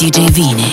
DJ Vini.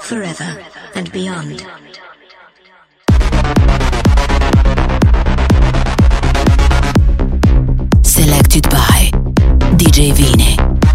Forever and beyond. Selected by DJ Vini.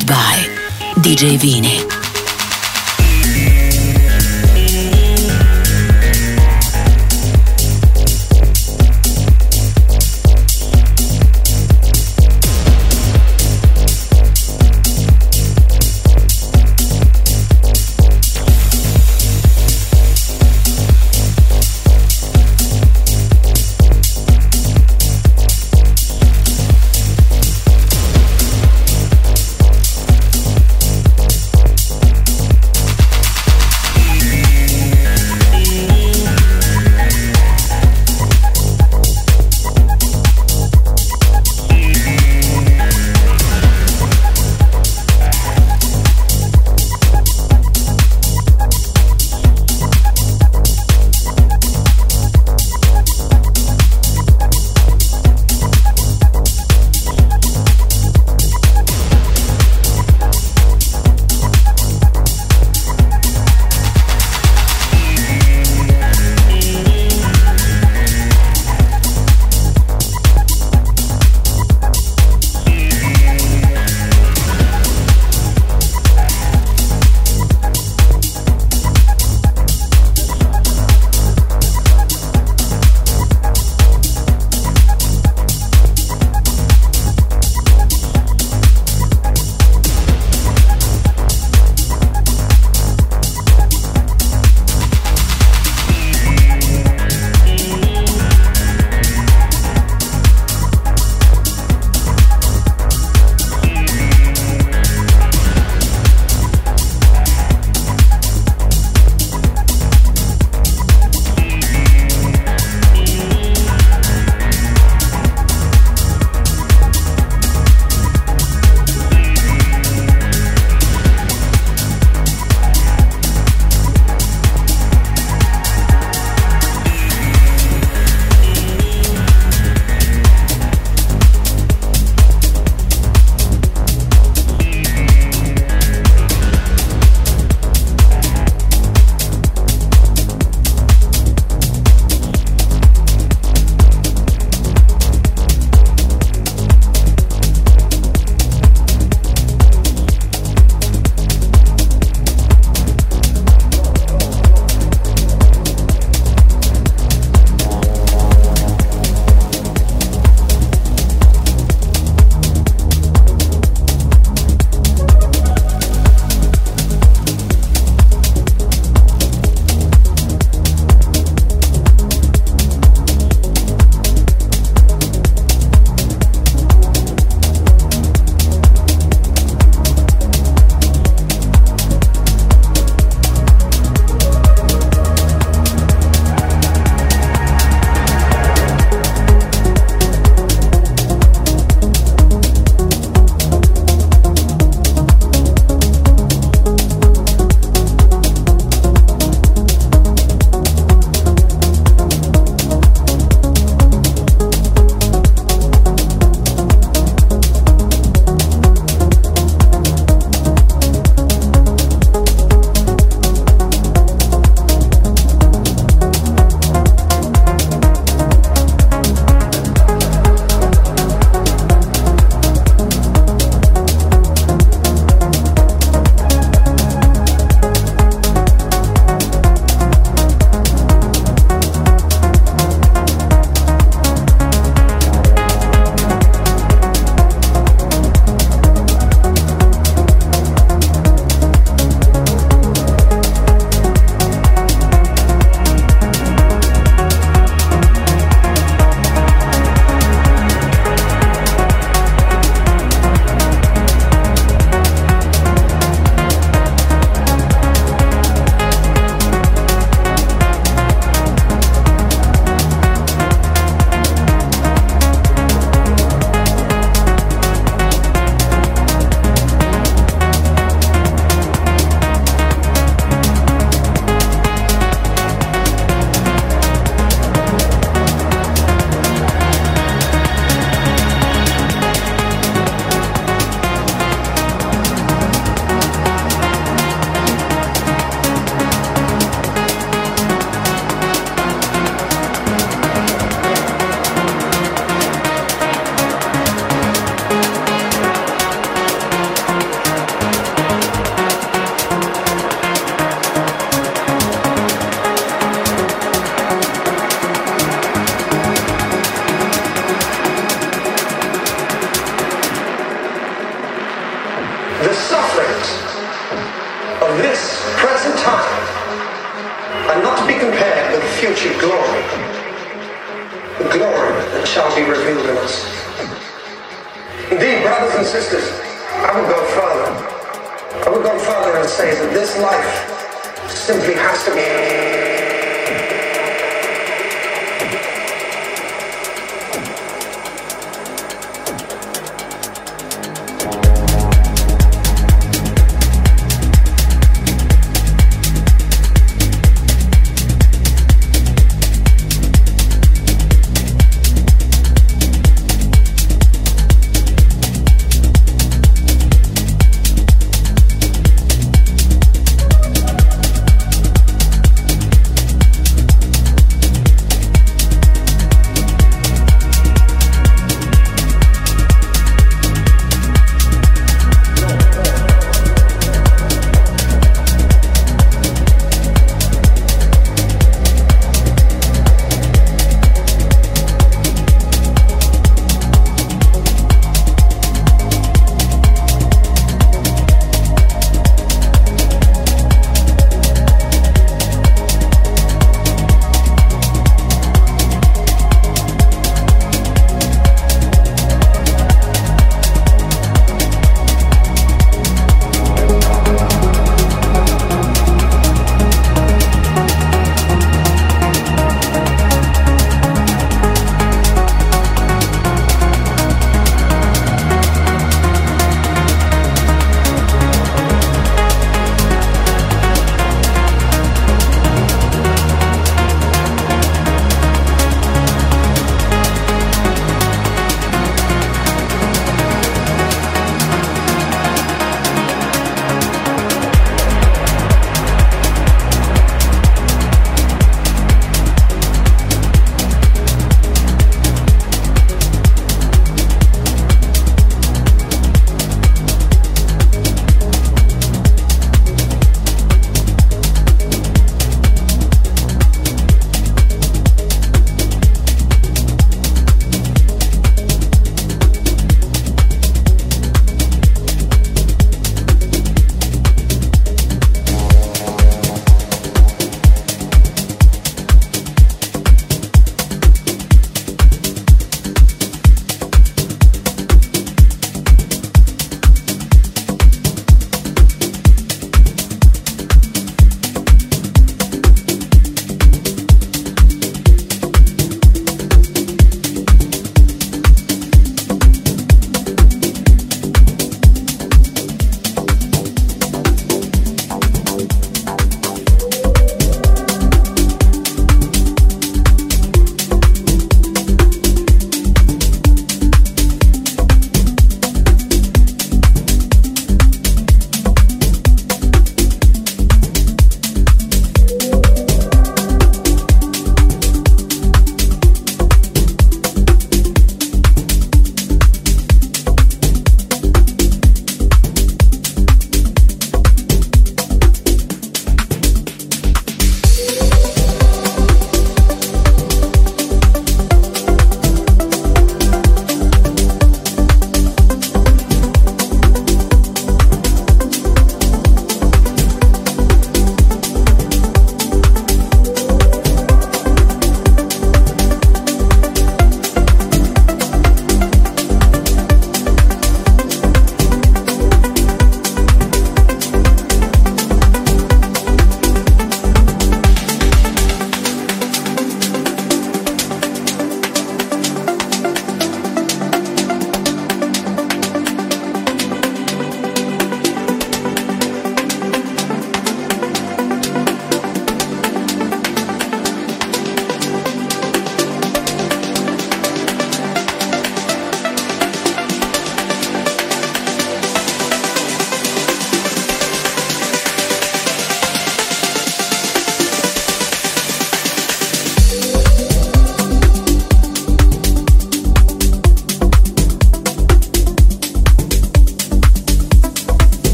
By DJ Vini.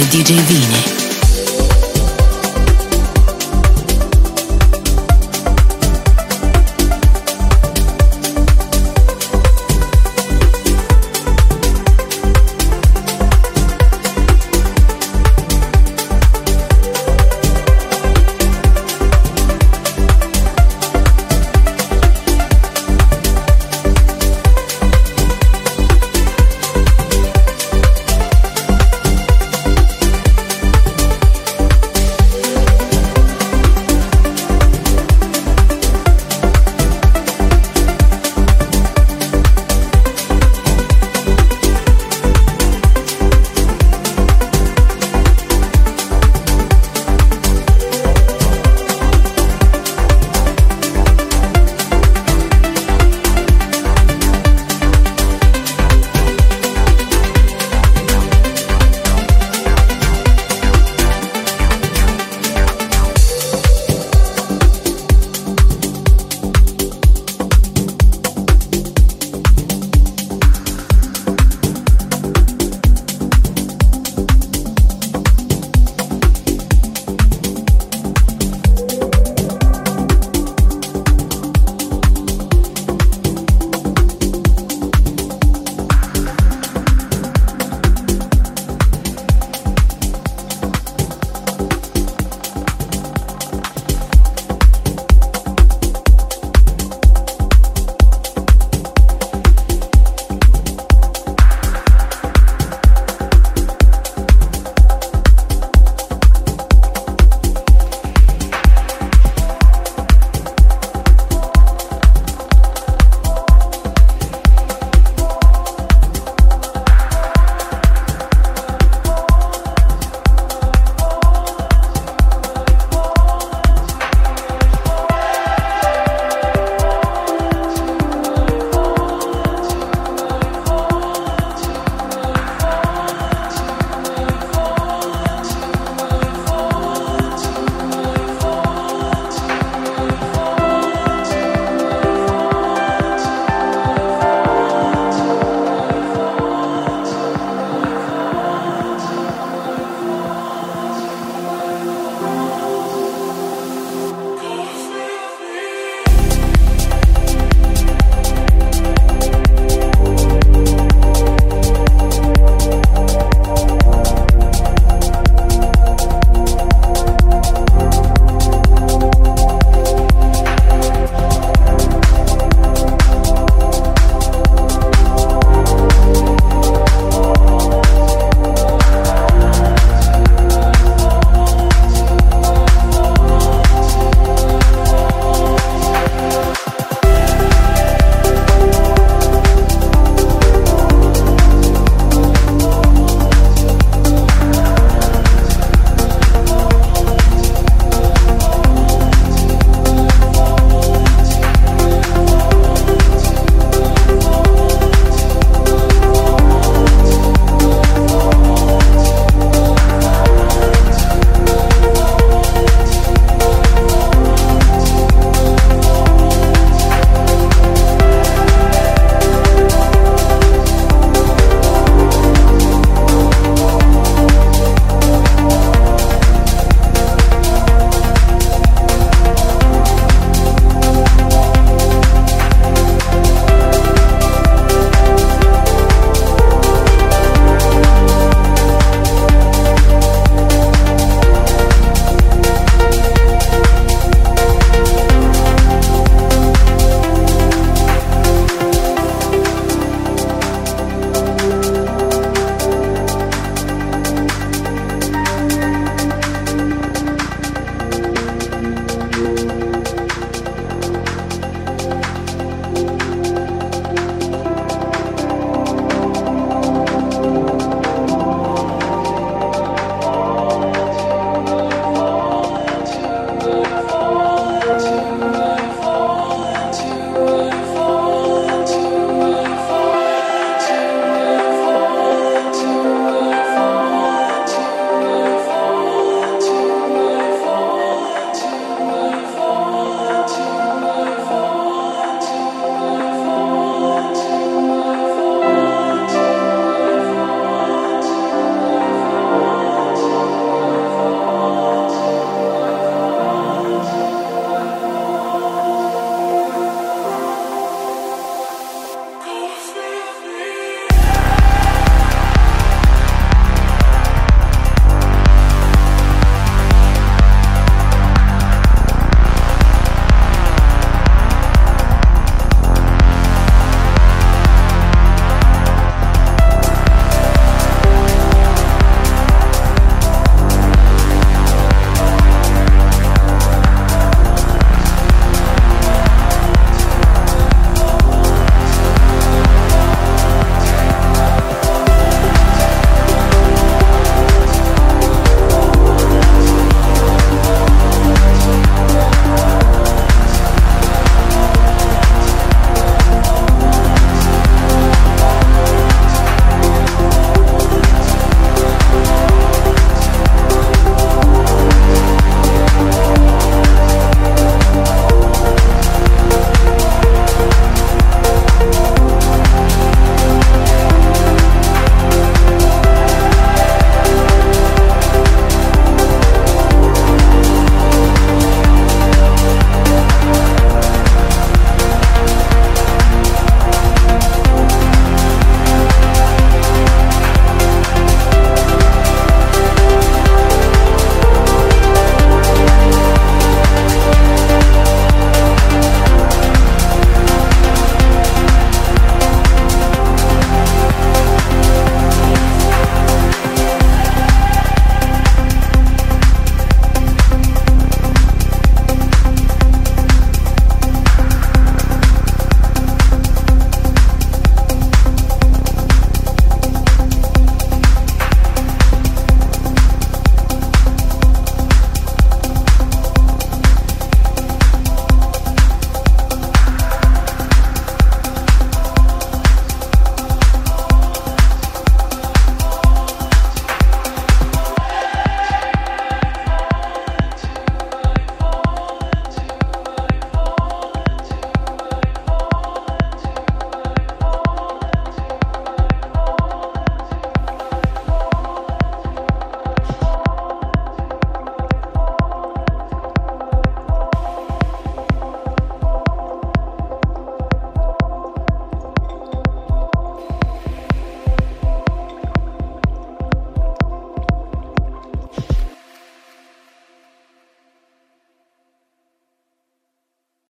By DJ Vini.